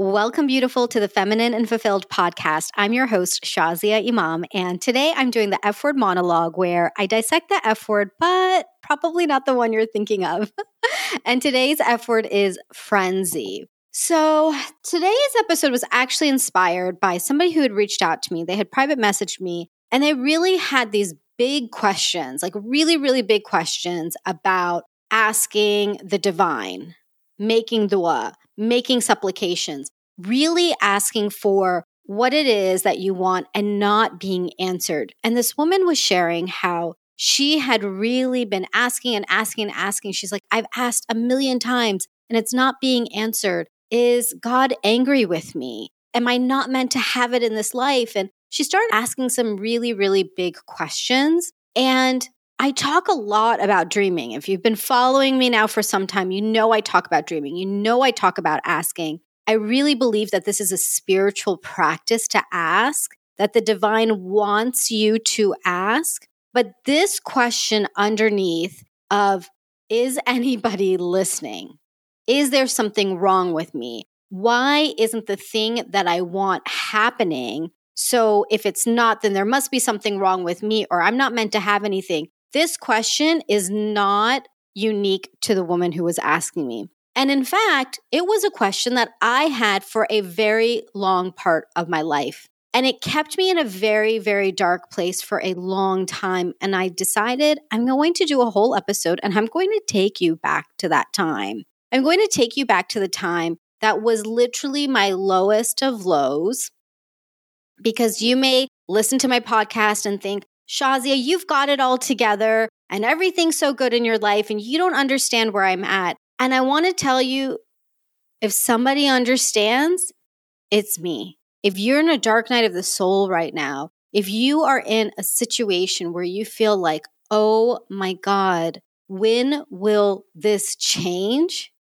Welcome, beautiful, to the Feminine and Fulfilled podcast. I'm your host, Shazia Imam, and today I'm doing the F word monologue where I dissect the F word, but probably not the one you're thinking of. and today's F word is frenzy. So, today's episode was actually inspired by somebody who had reached out to me. They had private messaged me, and they really had these big questions, like really, really big questions about asking the divine, making dua, making supplications, really asking for what it is that you want and not being answered. And this woman was sharing how she had really been asking and asking and asking. She's like, I've asked a million times and it's not being answered. Is God angry with me? Am I not meant to have it in this life? And she started asking some really, really big questions. And I talk a lot about dreaming. If you've been following me now for some time, you know I talk about dreaming. You know I talk about asking. I really believe that this is a spiritual practice to ask, that the divine wants you to ask. But this question underneath of, is anybody listening? Is there something wrong with me? Why isn't the thing that I want happening? So if it's not, then there must be something wrong with me, or I'm not meant to have anything. This question is not unique to the woman who was asking me. And in fact, it was a question that I had for a very long part of my life. And it kept me in a very, very dark place for a long time. And I decided I'm going to do a whole episode and I'm going to take you back to that time. I'm going to take you back to the time that was literally my lowest of lows. Because you may listen to my podcast and think, Shazia, you've got it all together and everything's so good in your life and you don't understand where I'm at. And I want to tell you if somebody understands, it's me. If you're in a dark night of the soul right now, if you are in a situation where you feel like, oh my God, when will this change?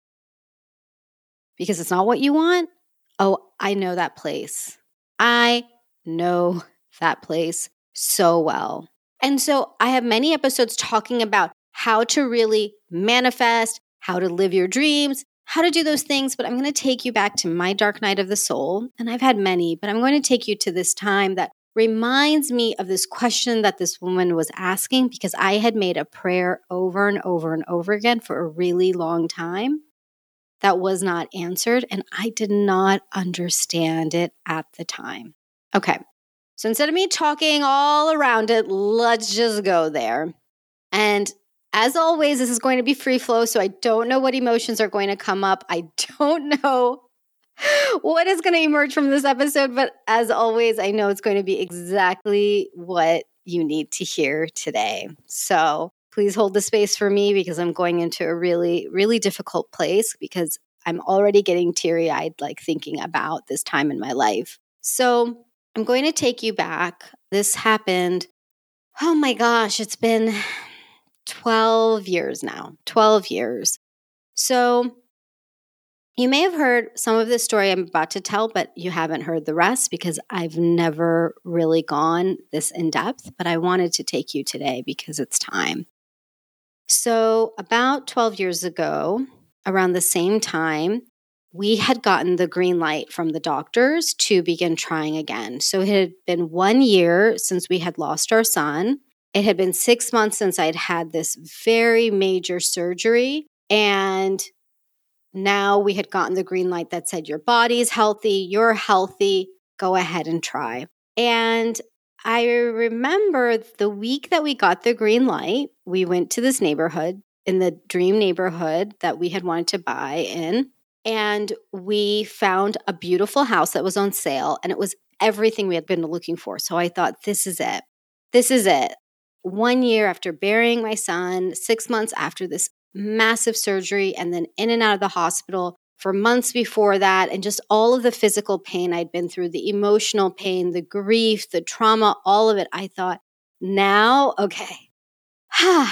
Because it's not what you want. Oh, I know that place. I know that place so well. And so I have many episodes talking about how to really manifest, how to live your dreams, how to do those things. But I'm going to take you back to my dark night of the soul. And I've had many, but I'm going to take you to this time that reminds me of this question that this woman was asking because I had made a prayer over and over and over again for a really long time that was not answered. And I did not understand it at the time. Okay. So instead of me talking all around it, let's just go there. And as always, this is going to be free flow. So I don't know what emotions are going to come up. I don't know what is going to emerge from this episode. But as always, I know it's going to be exactly what you need to hear today. So please hold the space for me because I'm going into a really, really difficult place because I'm already getting teary eyed, like thinking about this time in my life. So I'm going to take you back. This happened, oh my gosh, it's been 12 years now. 12 years. So you may have heard some of the story I'm about to tell, but you haven't heard the rest because I've never really gone this in depth. But I wanted to take you today because it's time. So, about 12 years ago, around the same time, we had gotten the green light from the doctors to begin trying again. So it had been one year since we had lost our son. It had been six months since I'd had this very major surgery. And now we had gotten the green light that said, Your body's healthy, you're healthy, go ahead and try. And I remember the week that we got the green light, we went to this neighborhood in the dream neighborhood that we had wanted to buy in and we found a beautiful house that was on sale and it was everything we had been looking for. So I thought, this is it. This is it. One year after burying my son, six months after this massive surgery, and then in and out of the hospital for months before that, and just all of the physical pain I'd been through, the emotional pain, the grief, the trauma, all of it, I thought, now, okay,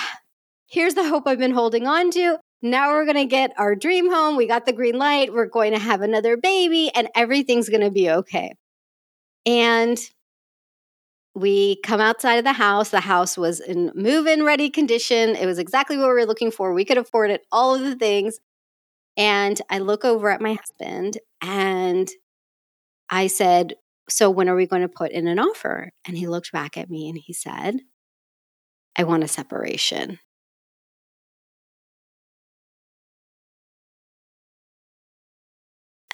here's the hope I've been holding on to. Now we're going to get our dream home. We got the green light. We're going to have another baby and everything's going to be okay. And we come outside of the house. The house was in move in ready condition. It was exactly what we were looking for. We could afford it, all of the things. And I look over at my husband and I said, So when are we going to put in an offer? And he looked back at me and he said, I want a separation.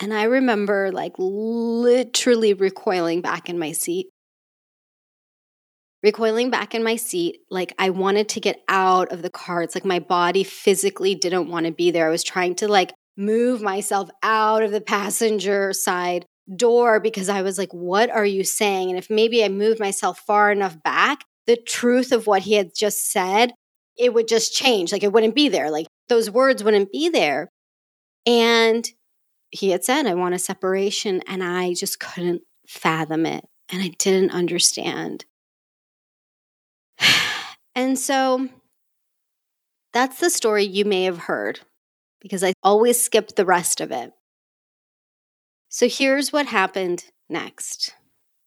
And I remember like literally recoiling back in my seat. Recoiling back in my seat, like I wanted to get out of the car. It's like my body physically didn't want to be there. I was trying to like move myself out of the passenger side door because I was like, what are you saying? And if maybe I moved myself far enough back, the truth of what he had just said, it would just change. Like it wouldn't be there. Like those words wouldn't be there. And he had said, I want a separation. And I just couldn't fathom it. And I didn't understand. and so that's the story you may have heard because I always skip the rest of it. So here's what happened next.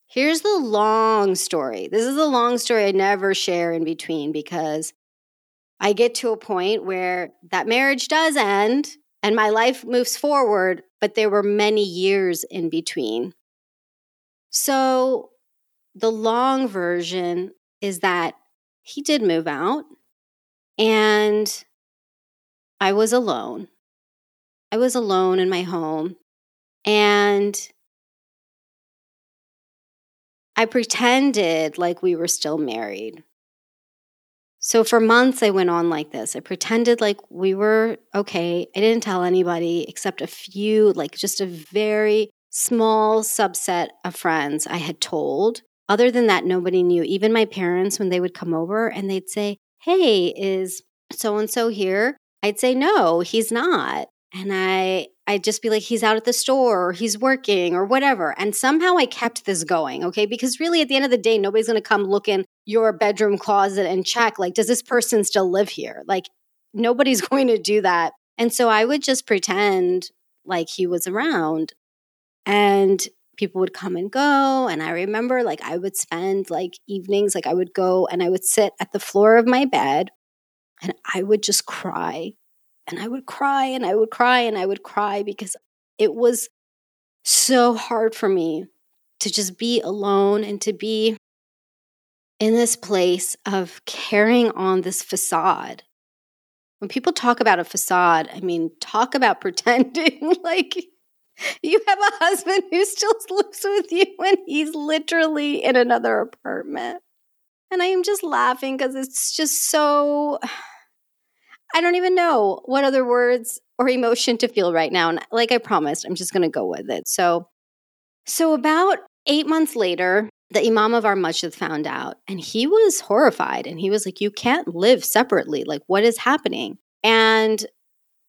Here's the long story. This is a long story I never share in between because I get to a point where that marriage does end and my life moves forward, but there were many years in between. So the long version is that he did move out and I was alone. I was alone in my home and I pretended like we were still married. So for months, I went on like this. I pretended like we were okay. I didn't tell anybody except a few, like just a very small subset of friends I had told. Other than that, nobody knew. Even my parents, when they would come over and they'd say, Hey, is so and so here? I'd say, No, he's not. And I I'd just be like, he's out at the store or he's working or whatever. And somehow I kept this going, okay? Because really, at the end of the day, nobody's gonna come look in your bedroom closet and check, like, does this person still live here? Like, nobody's going to do that. And so I would just pretend like he was around and people would come and go. And I remember, like, I would spend like evenings, like, I would go and I would sit at the floor of my bed and I would just cry and I would cry and I would cry and I would cry because it was so hard for me to just be alone and to be in this place of carrying on this facade. When people talk about a facade, I mean, talk about pretending like you have a husband who still lives with you when he's literally in another apartment. And I am just laughing because it's just so I don't even know what other words or emotion to feel right now. And like I promised, I'm just going to go with it. So, so about eight months later, the imam of our masjid found out and he was horrified and he was like, You can't live separately. Like, what is happening? And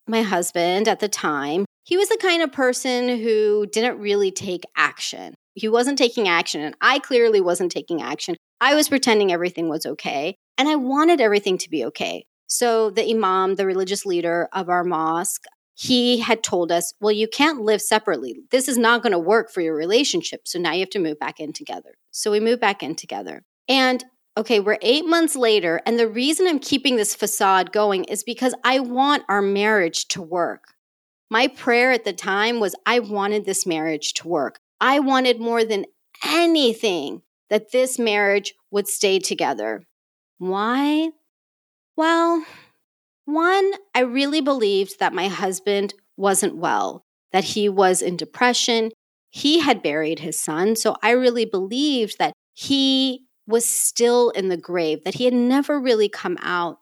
my husband at the time, he was the kind of person who didn't really take action. He wasn't taking action, and I clearly wasn't taking action. I was pretending everything was okay, and I wanted everything to be okay. So the imam, the religious leader of our mosque, he had told us, well, you can't live separately. This is not going to work for your relationship. So now you have to move back in together. So we moved back in together. And okay, we're eight months later. And the reason I'm keeping this facade going is because I want our marriage to work. My prayer at the time was I wanted this marriage to work. I wanted more than anything that this marriage would stay together. Why? Well, one, I really believed that my husband wasn't well, that he was in depression. He had buried his son. So I really believed that he was still in the grave, that he had never really come out.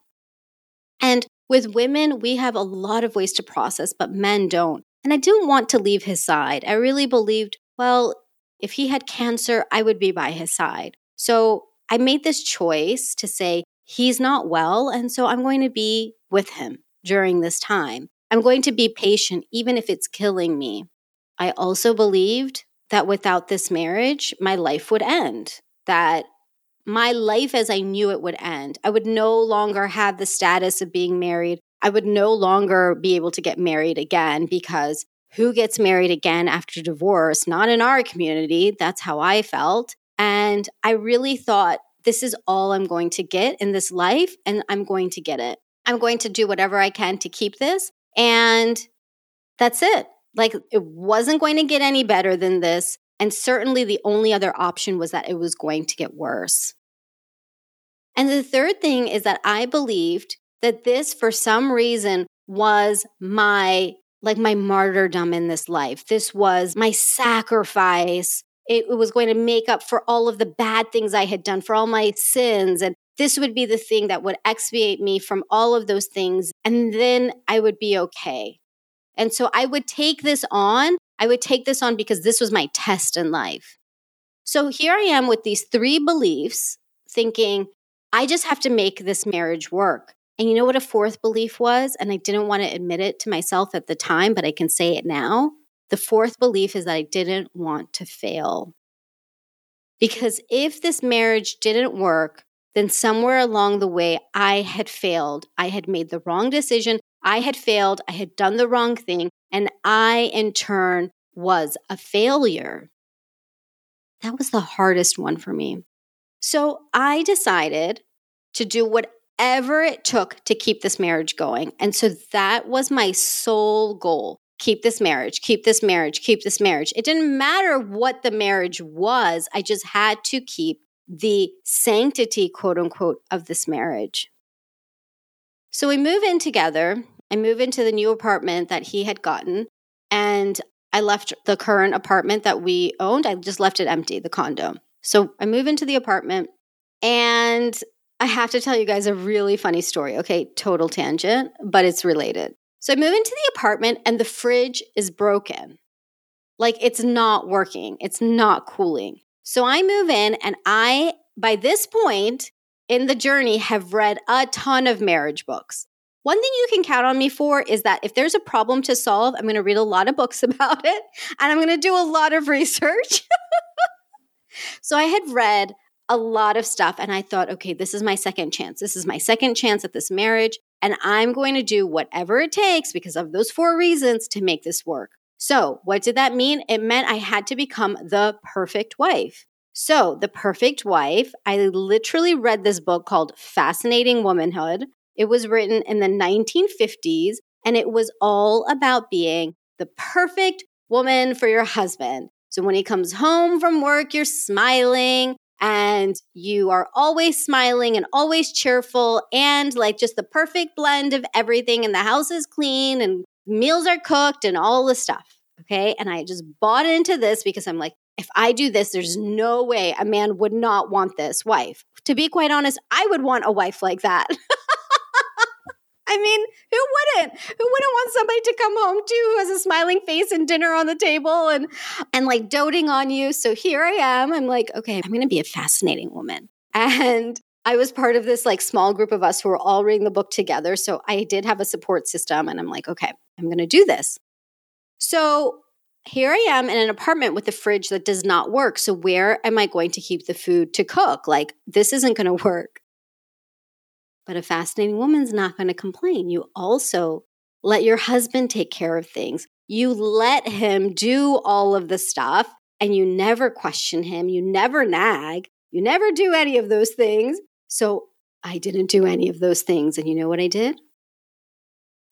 And with women, we have a lot of ways to process, but men don't. And I didn't want to leave his side. I really believed, well, if he had cancer, I would be by his side. So I made this choice to say, he's not well. And so I'm going to be with him during this time. I'm going to be patient, even if it's killing me. I also believed that without this marriage, my life would end, that my life as I knew it would end. I would no longer have the status of being married. I would no longer be able to get married again because who gets married again after divorce? Not in our community. That's how I felt. And I really thought this is all I'm going to get in this life, and I'm going to get it. I'm going to do whatever I can to keep this. And That's it. Like it wasn't going to get any better than this. And certainly the only other option was that it was going to get worse. And the third thing is that I believed that this, for some reason, was my like my martyrdom in this life. This was my sacrifice. It, was going to make up for all of the bad things I had done, for all my sins. And this would be the thing that would expiate me from all of those things. And then I would be okay. And so I would take this on. I would take this on because this was my test in life. So here I am with these three beliefs, thinking, I just have to make this marriage work. And you know what a fourth belief was? And I didn't want to admit it to myself at the time, but I can say it now. The fourth belief is that I didn't want to fail. Because if this marriage didn't work, then somewhere along the way, I had failed. I had made the wrong decision. I had failed. I had done the wrong thing. And I, in turn, was a failure. That was the hardest one for me. So I decided to do whatever it took to keep this marriage going. And so that was my sole goal keep this marriage, keep this marriage, keep this marriage. It didn't matter what the marriage was, I just had to keep the sanctity, quote unquote, of this marriage. So we move in together. I move into the new apartment that he had gotten, and I left the current apartment that we owned. I just left it empty, the condo. So I move into the apartment and I have to tell you guys a really funny story. Okay, total tangent, but it's related. So I move into the apartment and the fridge is broken. Like it's not working, it's not cooling. So I move in and I, by this point in the journey, have read a ton of marriage books. One thing you can count on me for is that if there's a problem to solve, I'm going to read a lot of books about it and I'm going to do a lot of research. So I had read a lot of stuff and I thought, okay, this is my second chance. This is my second chance at this marriage. And I'm going to do whatever it takes because of those four reasons to make this work. So, what did that mean? It meant I had to become the perfect wife. So, The Perfect Wife, I literally read this book called Fascinating Womanhood. It was written in the 1950s and it was all about being the perfect woman for your husband. So when he comes home from work, you're smiling and you are always smiling and always cheerful and like just the perfect blend of everything. And the house is clean and meals are cooked and all the stuff. Okay. And I just bought into this because I'm like, if I do this, there's no way a man would not want this wife. To be quite honest, I would want a wife like that. I mean, who wouldn't? Who wouldn't want somebody to come home to who has a smiling face and dinner on the table and and like doting on you? So here I am. I'm like, okay, I'm going to be a fascinating woman. And I was part of this like small group of us who were all reading the book together. So I did have a support system and I'm like, okay, I'm going to do this. So here I am in an apartment with a fridge that does not work. So where am I going to keep the food to cook? Like this isn't going to work. But a fascinating woman's not going to complain. You also let your husband take care of things. You let him do all of the stuff and you never question him. You never nag. You never do any of those things. So I didn't do any of those things. And you know what I did?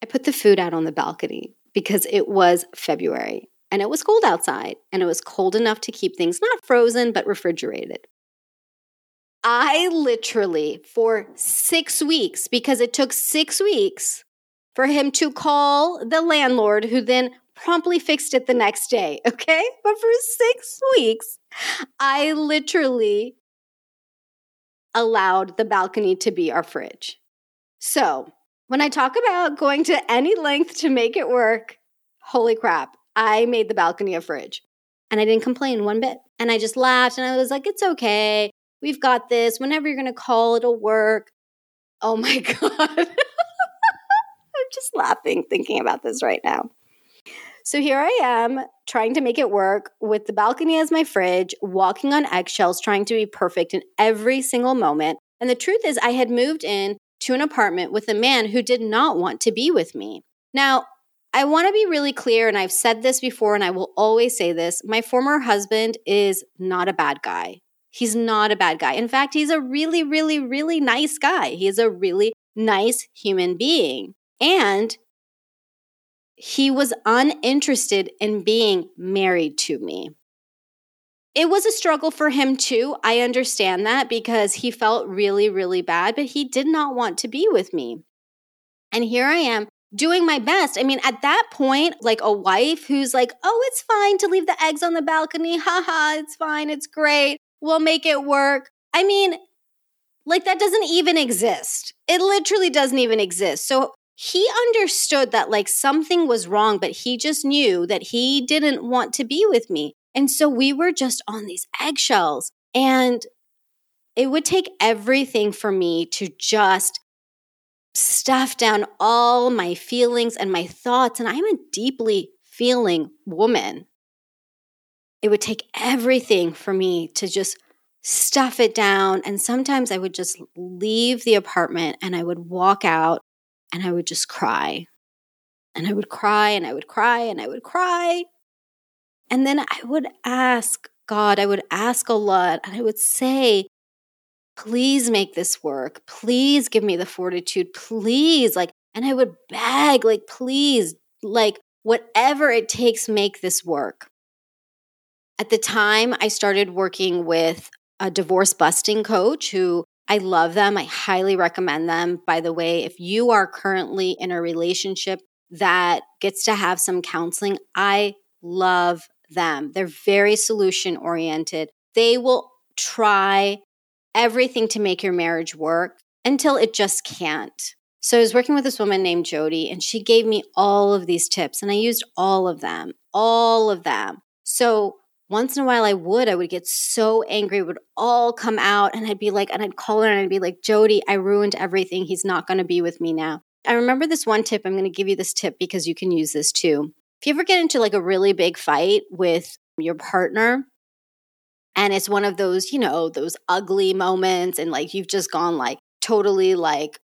I put the food out on the balcony because it was February and it was cold outside and it was cold enough to keep things not frozen, but refrigerated. I literally, for six weeks, because it took six weeks for him to call the landlord, who then promptly fixed it the next day. Okay. But for six weeks, I literally allowed the balcony to be our fridge. So when I talk about going to any length to make it work, holy crap, I made the balcony a fridge. And I didn't complain one bit. And I just laughed and I was like, it's okay. We've got this. Whenever you're going to call, it'll work. Oh my God. I'm just laughing thinking about this right now. So here I am trying to make it work with the balcony as my fridge, walking on eggshells, trying to be perfect in every single moment. And the truth is, I had moved in to an apartment with a man who did not want to be with me. Now, I want to be really clear, and I've said this before, and I will always say this my former husband is not a bad guy. He's not a bad guy. In fact, he's a really, really, really nice guy. He's a really nice human being. And he was uninterested in being married to me. It was a struggle for him too. I understand that because he felt really, really bad, but he did not want to be with me. And here I am doing my best. I mean, at that point, like a wife who's like, oh, it's fine to leave the eggs on the balcony. Haha, it's fine. It's great. We'll make it work. I mean, like that doesn't even exist. It literally doesn't even exist. So he understood that like something was wrong, but he just knew that he didn't want to be with me. And so we were just on these eggshells. And it would take everything for me to just stuff down all my feelings and my thoughts. And I'm a deeply feeling woman. It would take everything for me to just stuff it down. And sometimes I would just leave the apartment and I would walk out and I would just cry. And I would cry and I would cry and I would cry. And then I would ask God, I would ask a lot, and I would say, please make this work. Please give me the fortitude. Please. Like, and I would beg, like, please, like, whatever it takes, make this work. At the time, I started working with a divorce busting coach who I love them. I highly recommend them. By the way, if you are currently in a relationship that gets to have some counseling, I love them. They're very solution oriented. They will try everything to make your marriage work until it just can't. So I was working with this woman named Jody, and she gave me all of these tips, and I used all of them, all of them. So once in a while I would, I would get so angry, it would all come out, and I'd be like, and I'd call her and I'd be like, Jody, I ruined everything. He's not going to be with me now. I remember this one tip. I'm going to give you this tip because you can use this too. If you ever get into like a really big fight with your partner, and it's one of those, you know, those ugly moments, and like you've just gone like totally like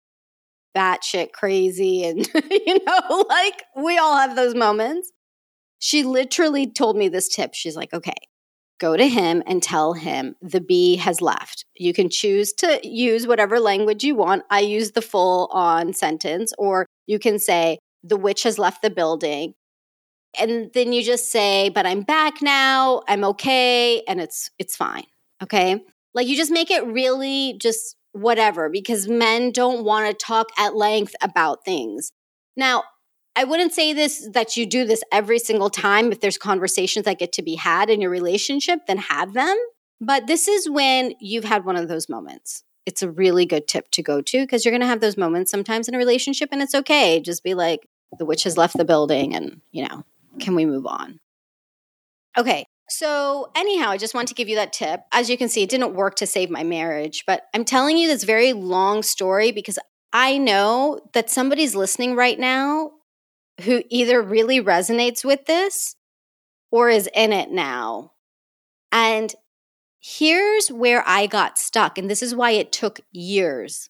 batshit crazy, and you know, like we all have those moments. She literally told me this tip. She's like, okay, go to him and tell him the bee has left. You can choose to use whatever language you want. I use the full on sentence, or you can say, the witch has left the building. And then you just say but i'm back now. I'm okay. And it's it's fine. Okay? Like you just make it really just whatever because men don't want to talk at length about things. Now i wouldn't say this that you do this every single time if there's conversations that get to be had in your relationship then have them but this is when you've had one of those moments it's a really good tip to go to because you're going to have those moments sometimes in a relationship and it's okay just be like the witch has left the building and you know can we move on? Okay. So, anyhow, I just want to give you that tip. As you can see, it didn't work to save my marriage, but I'm telling you this very long story because I know that somebody's listening right now who either really resonates with this or is in it now. And here's where I got stuck, and this is why it took years.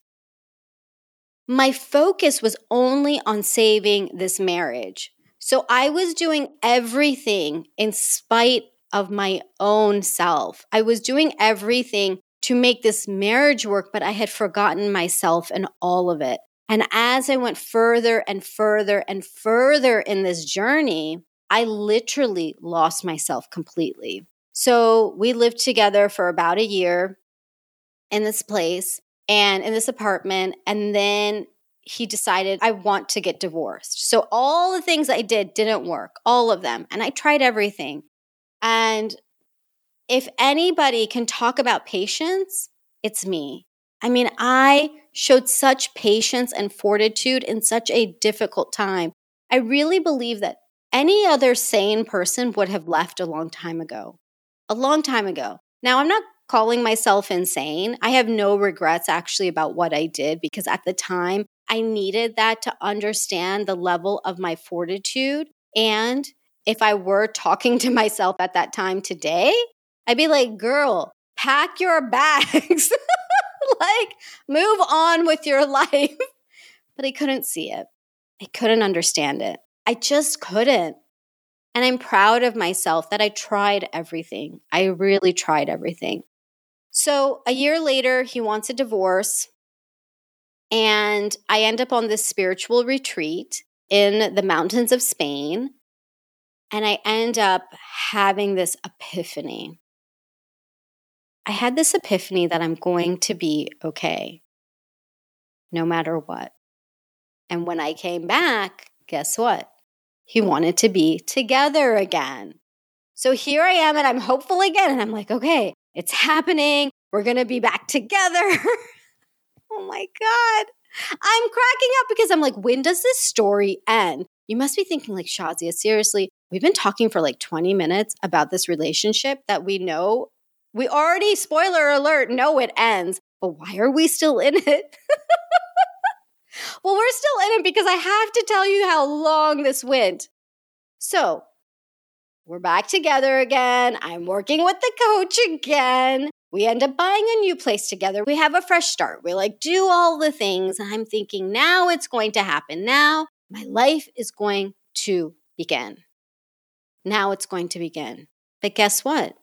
My focus was only on saving this marriage. So I was doing everything in spite of my own self. I was doing everything to make this marriage work, but I had forgotten myself and all of it. And as I went further and further and further in this journey, I literally lost myself completely. So we lived together for about a year in this place and in this apartment. And then he decided, I want to get divorced. So all the things I did didn't work, all of them. And I tried everything. And if anybody can talk about patience, it's me. I mean, I showed such patience and fortitude in such a difficult time. I really believe that any other sane person would have left a long time ago. A long time ago. Now, I'm not calling myself insane. I have no regrets actually about what I did because at the time I needed that to understand the level of my fortitude. And if I were talking to myself at that time today, I'd be like, girl, pack your bags. like, move on with your life. But I couldn't see it. I couldn't understand it. I just couldn't. And I'm proud of myself that I tried everything. I really tried everything. So a year later, he wants a divorce. And I end up on this spiritual retreat in the mountains of Spain. And I end up having this epiphany. I had this epiphany that I'm going to be okay, no matter what. And when I came back, guess what? He wanted to be together again. So here I am, and I'm hopeful again. And I'm like, okay, it's happening. We're going to be back together. oh my God. I'm cracking up because I'm like, when does this story end? You must be thinking, like, Shazia, seriously, we've been talking for like 20 minutes about this relationship that we know we already, spoiler alert, know it ends, but why are we still in it? well, we're still in it because I have to tell you how long this went. So, we're back together again. I'm working with the coach again. We end up buying a new place together. We have a fresh start. We like do all the things. I'm thinking now it's going to happen. Now my life is going to begin. Now it's going to begin. But guess what?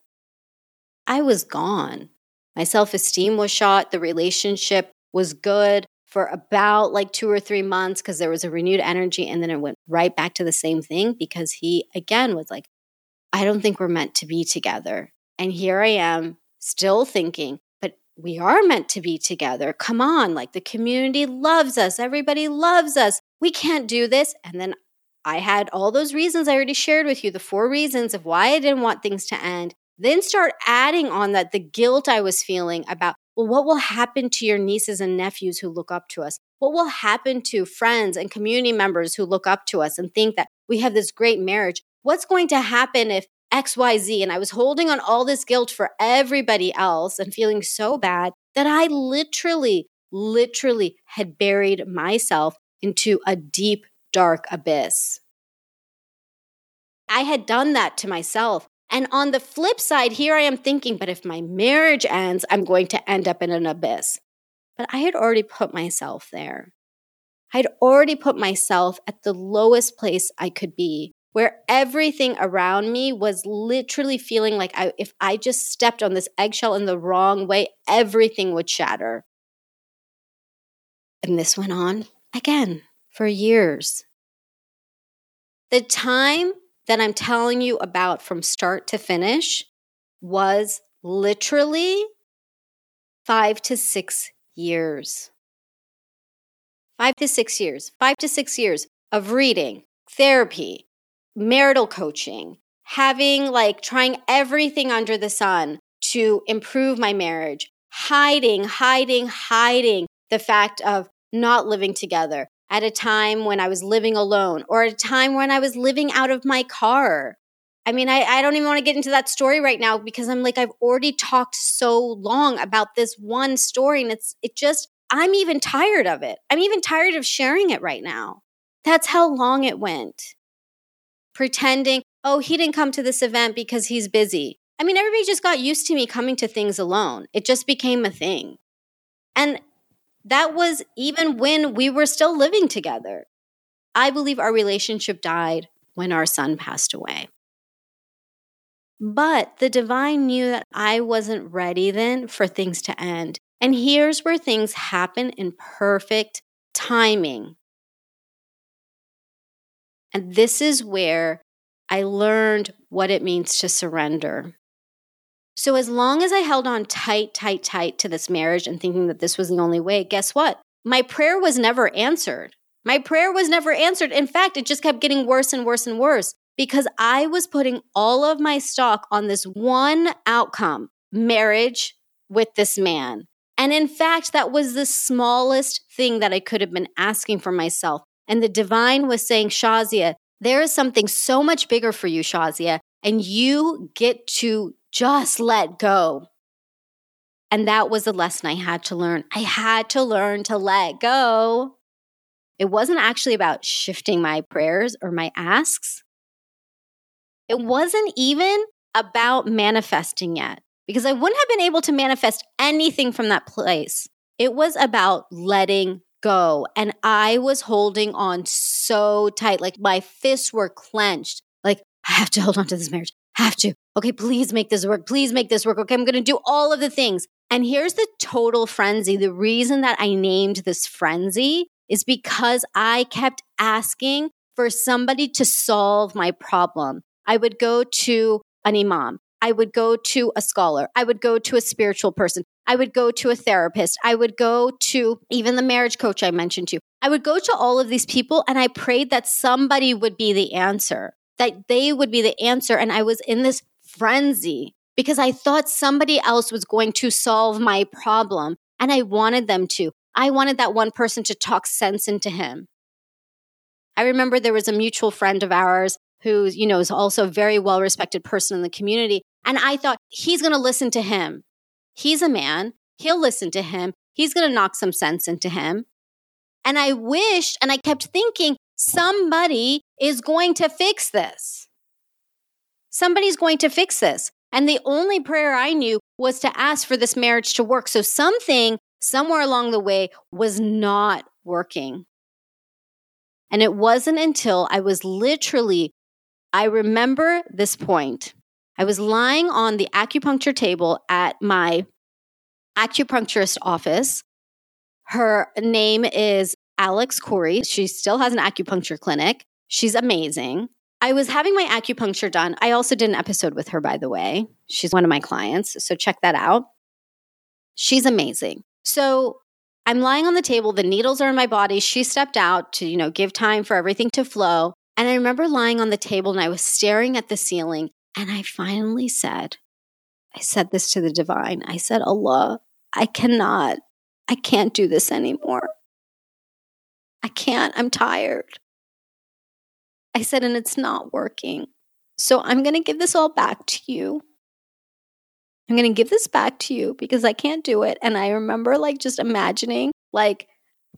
I was gone. My self esteem was shot. The relationship was good for about like two or three months because there was a renewed energy. And then it went right back to the same thing because he, again, was like, I don't think we're meant to be together. And here I am still thinking, but we are meant to be together. Come on, like the community loves us, everybody loves us. We can't do this. And then I had all those reasons I already shared with you the four reasons of why I didn't want things to end. Then start adding on that the guilt I was feeling about, well, what will happen to your nieces and nephews who look up to us? What will happen to friends and community members who look up to us and think that we have this great marriage? What's going to happen if XYZ? And I was holding on all this guilt for everybody else and feeling so bad that I literally, literally had buried myself into a deep, dark abyss. I had done that to myself. And on the flip side, here I am thinking, but if my marriage ends, I'm going to end up in an abyss. But I had already put myself there. I'd already put myself at the lowest place I could be, where everything around me was literally feeling like I, if I just stepped on this eggshell in the wrong way, everything would shatter. And this went on again for years. The time that I'm telling you about from start to finish was literally five to six years. Five to six years, five to six years of reading, therapy, marital coaching, having like trying everything under the sun to improve my marriage, hiding, hiding, hiding the fact of not living together, at a time when I was living alone or a time when I was living out of my car. I mean, I, I don't even want to get into that story right now because I'm like, I've already talked so long about this one story and it's, it just, I'm even tired of it. I'm even tired of sharing it right now. That's how long it went. Pretending, oh, he didn't come to this event because he's busy. I mean, everybody just got used to me coming to things alone. It just became a thing. And that was even when we were still living together. I believe our relationship died when our son passed away. But the divine knew that I wasn't ready then for things to end. And here's where things happen in perfect timing. And this is where I learned what it means to surrender. So, as long as I held on tight, tight, tight to this marriage and thinking that this was the only way, guess what? My prayer was never answered. My prayer was never answered. In fact, it just kept getting worse and worse and worse because I was putting all of my stock on this one outcome marriage with this man. And in fact, that was the smallest thing that I could have been asking for myself. And the divine was saying, Shazia, there is something so much bigger for you, Shazia, and you get to just let go. And that was a lesson I had to learn. I had to learn to let go. It wasn't actually about shifting my prayers or my asks. It wasn't even about manifesting yet because I wouldn't have been able to manifest anything from that place. It was about letting go. And I was holding on so tight, like my fists were clenched. Like, I have to hold on to this marriage have to. Okay, please make this work. Please make this work. Okay, I'm going to do all of the things. And here's the total frenzy. The reason that I named this frenzy is because I kept asking for somebody to solve my problem. I would go to an imam. I would go to a scholar. I would go to a spiritual person. I would go to a therapist. I would go to even the marriage coach I mentioned to. I would go to all of these people and I prayed that somebody would be the answer, that they would be the answer. And I was in this frenzy because I thought somebody else was going to solve my problem and I wanted them to. I wanted that one person to talk sense into him. I remember there was a mutual friend of ours who, you know, is also a very well respected person in the community. And I thought, he's going to listen to him. He's a man. He'll listen to him. He's going to knock some sense into him. And I wished, and I kept thinking, somebody is going to fix this. Somebody's going to fix this. And the only prayer I knew was to ask for this marriage to work. So something somewhere along the way was not working. And it wasn't until I was literally, I remember this point. I was lying on the acupuncture table at my acupuncturist office. Her name is Alex Corey. She still has an acupuncture clinic. She's amazing. I was having my acupuncture done. I also did an episode with her, by the way. She's one of my clients. So check that out. She's amazing. So I'm lying on the table, the needles are in my body. She stepped out to, you know, give time for everything to flow. And I remember lying on the table and I was staring at the ceiling and I finally said, I said this to the divine. I said, Allah, I cannot, I can't do this anymore. I can't, I'm tired. I said, and it's not working. So I'm going to give this all back to you. I'm going to give this back to you because I can't do it. And I remember like just imagining like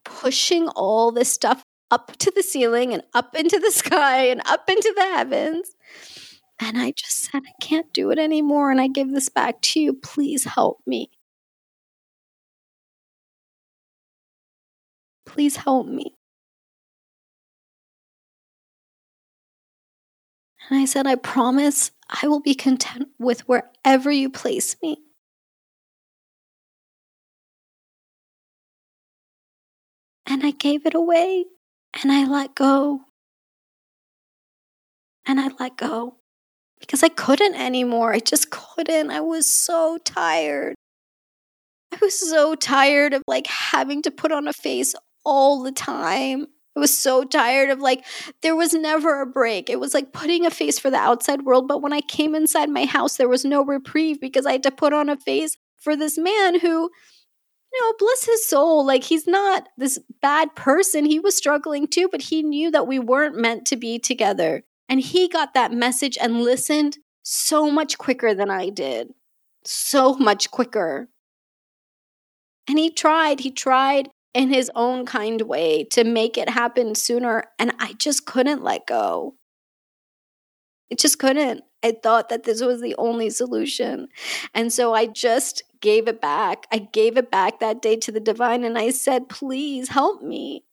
pushing all this stuff up to the ceiling and up into the sky and up into the heavens. And I just said, I can't do it anymore. And I give this back to you. Please help me. Please help me. And I said, I promise I will be content with wherever you place me. And I gave it away and I let go. And I let go because I couldn't anymore. I just couldn't. I was so tired. I was so tired of like having to put on a face all the time. I was so tired of like, there was never a break. It was like putting a face for the outside world. But when I came inside my house, there was no reprieve because I had to put on a face for this man who, you know, bless his soul. Like, he's not this bad person. He was struggling too, but he knew that we weren't meant to be together. And he got that message and listened so much quicker than I did. So much quicker. And he tried, he tried in his own kind way to make it happen sooner. And I just couldn't let go. It just couldn't. I thought that this was the only solution. And so I just gave it back. I gave it back that day to the divine and I said, please help me.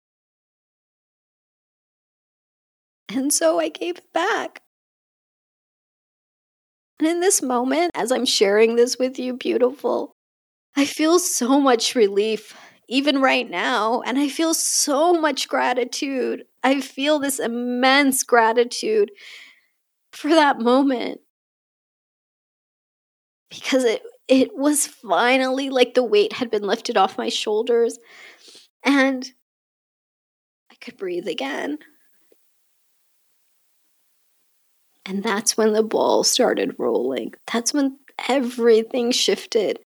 And so I gave it back. And in this moment, as I'm sharing this with you, beautiful, I feel so much relief even right now. And I feel so much gratitude. I feel this immense gratitude for that moment because it it was finally like the weight had been lifted off my shoulders and I could breathe again. And that's when the ball started rolling. That's when everything shifted.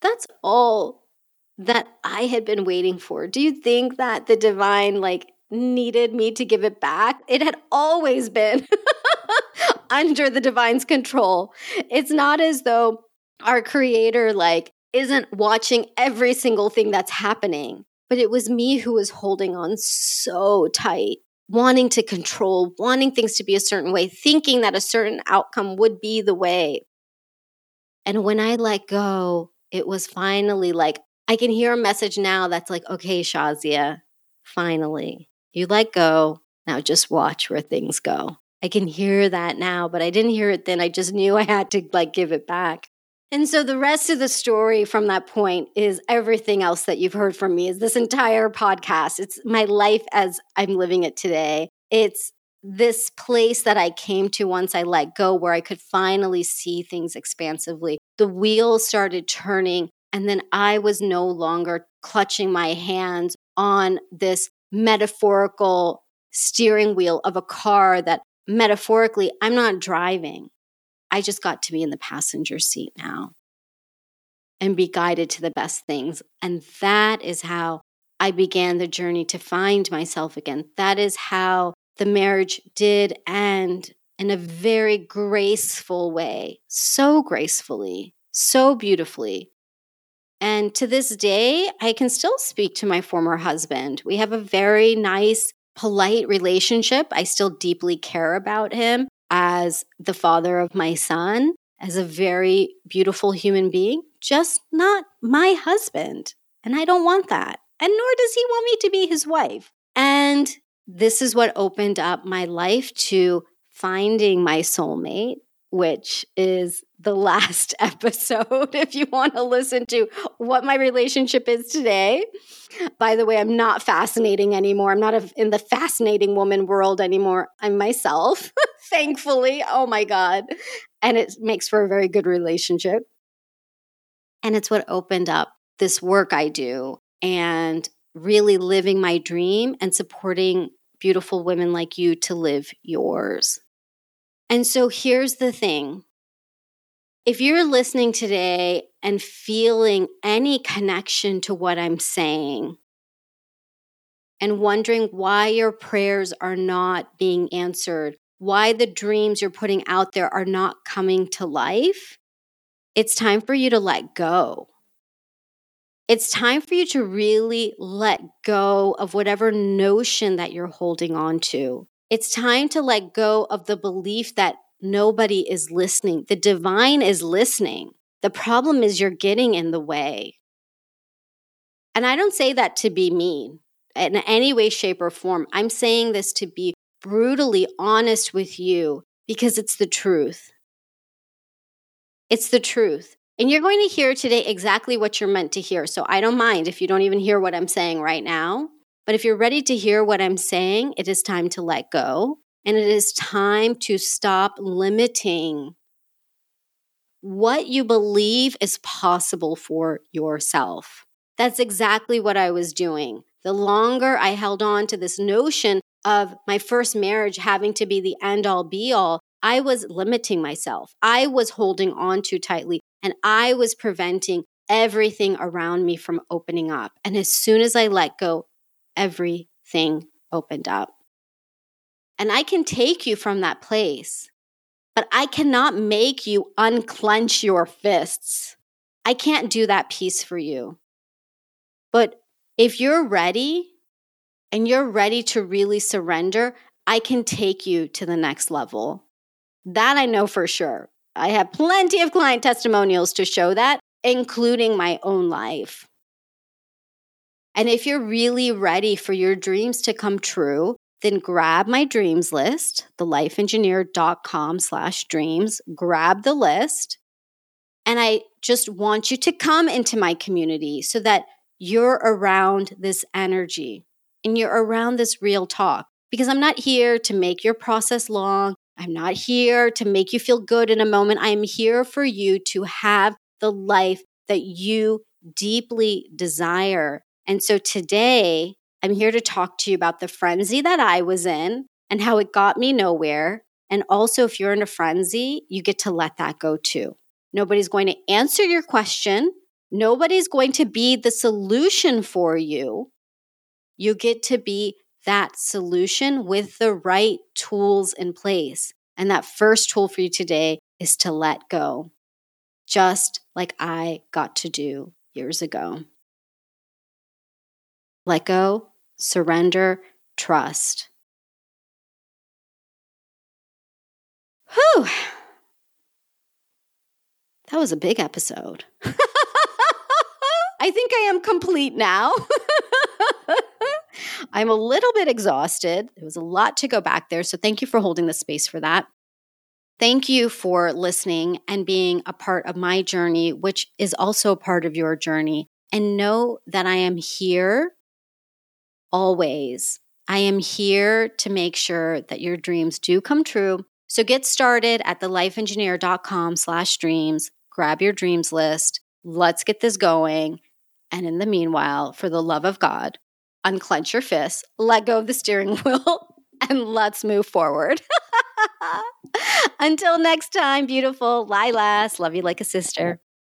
That's all that I had been waiting for? Do you think that the divine like needed me to give it back? It had always been under the divine's control. It's not as though our creator like isn't watching every single thing that's happening, but it was me who was holding on so tight, wanting to control, wanting things to be a certain way, thinking that a certain outcome would be the way. And when I let go, it was finally like, I can hear a message now that's like, okay, Shazia, finally, you let go. Now just watch where things go. I can hear that now, but I didn't hear it then. I just knew I had to like give it back. And so the rest of the story from that point is everything else that you've heard from me is this entire podcast. It's my life as I'm living it today. It's this place that I came to once I let go where I could finally see things expansively. The wheels started turning and then I was no longer clutching my hands on this metaphorical steering wheel of a car that metaphorically I'm not driving. I just got to be in the passenger seat now and be guided to the best things. And that is how I began the journey to find myself again. That is how the marriage did end in a very graceful way, so gracefully, so beautifully. And to this day, I can still speak to my former husband. We have a very nice, polite relationship. I still deeply care about him as the father of my son, as a very beautiful human being, just not my husband. And I don't want that. And nor does he want me to be his wife. And this is what opened up my life to finding my soulmate, which is the last episode if you want to listen to what my relationship is today. By the way, I'm not fascinating anymore. I'm not a, in the fascinating woman world anymore. I'm myself, thankfully. Oh my God. And it makes for a very good relationship. And it's what opened up this work I do and really living my dream and supporting beautiful women like you to live yours. And so here's the thing if you're listening today and feeling any connection to what I'm saying and wondering why your prayers are not being answered, why the dreams you're putting out there are not coming to life, it's time for you to let go. It's time for you to really let go of whatever notion that you're holding on to. It's time to let go of the belief that nobody is listening. The divine is listening. The problem is you're getting in the way. And I don't say that to be mean in any way, shape, or form. I'm saying this to be brutally honest with you because it's the truth. It's the truth. And you're going to hear today exactly what you're meant to hear. So I don't mind if you don't even hear what I'm saying right now. But if you're ready to hear what I'm saying, it is time to let go. And it is time to stop limiting what you believe is possible for yourself. That's exactly what I was doing. The longer I held on to this notion of my first marriage having to be the end all be all, I was limiting myself. I was holding on too tightly and I was preventing everything around me from opening up. And as soon as I let go, everything opened up. And I can take you from that place, but I cannot make you unclench your fists. I can't do that piece for you. But if you're ready and you're ready to really surrender, I can take you to the next level. That I know for sure. I have plenty of client testimonials to show that, including my own life. And if you're really ready for your dreams to come true, then grab my dreams list, thelifeengineer.com slash dreams, grab the list. And I just want you to come into my community so that you're around this energy and you're around this real talk. Because I'm not here to make your process long. I'm not here to make you feel good in a moment. I'm here for you to have the life that you deeply desire. And so today, I'm here to talk to you about the frenzy that I was in and how it got me nowhere. And also, if you're in a frenzy, you get to let that go too. Nobody's going to answer your question. Nobody's going to be the solution for you. You get to be that solution with the right tools in place. And that first tool for you today is to let go, just like I got to do years ago. Let go, surrender, trust. Whew. That was a big episode. I think I am complete now. I'm a little bit exhausted. There was a lot to go back there. So thank you for holding the space for that. Thank you for listening and being a part of my journey, which is also a part of your journey. And know that I am here always. I am here to make sure that your dreams do come true. So get started at thelifeengineer.com slash dreams. Grab your dreams list. Let's get this going. And in the meanwhile, for the love of God, unclench your fists, let go of the steering wheel, and let's move forward. Until next time, beautiful Lilas. Love you like a sister.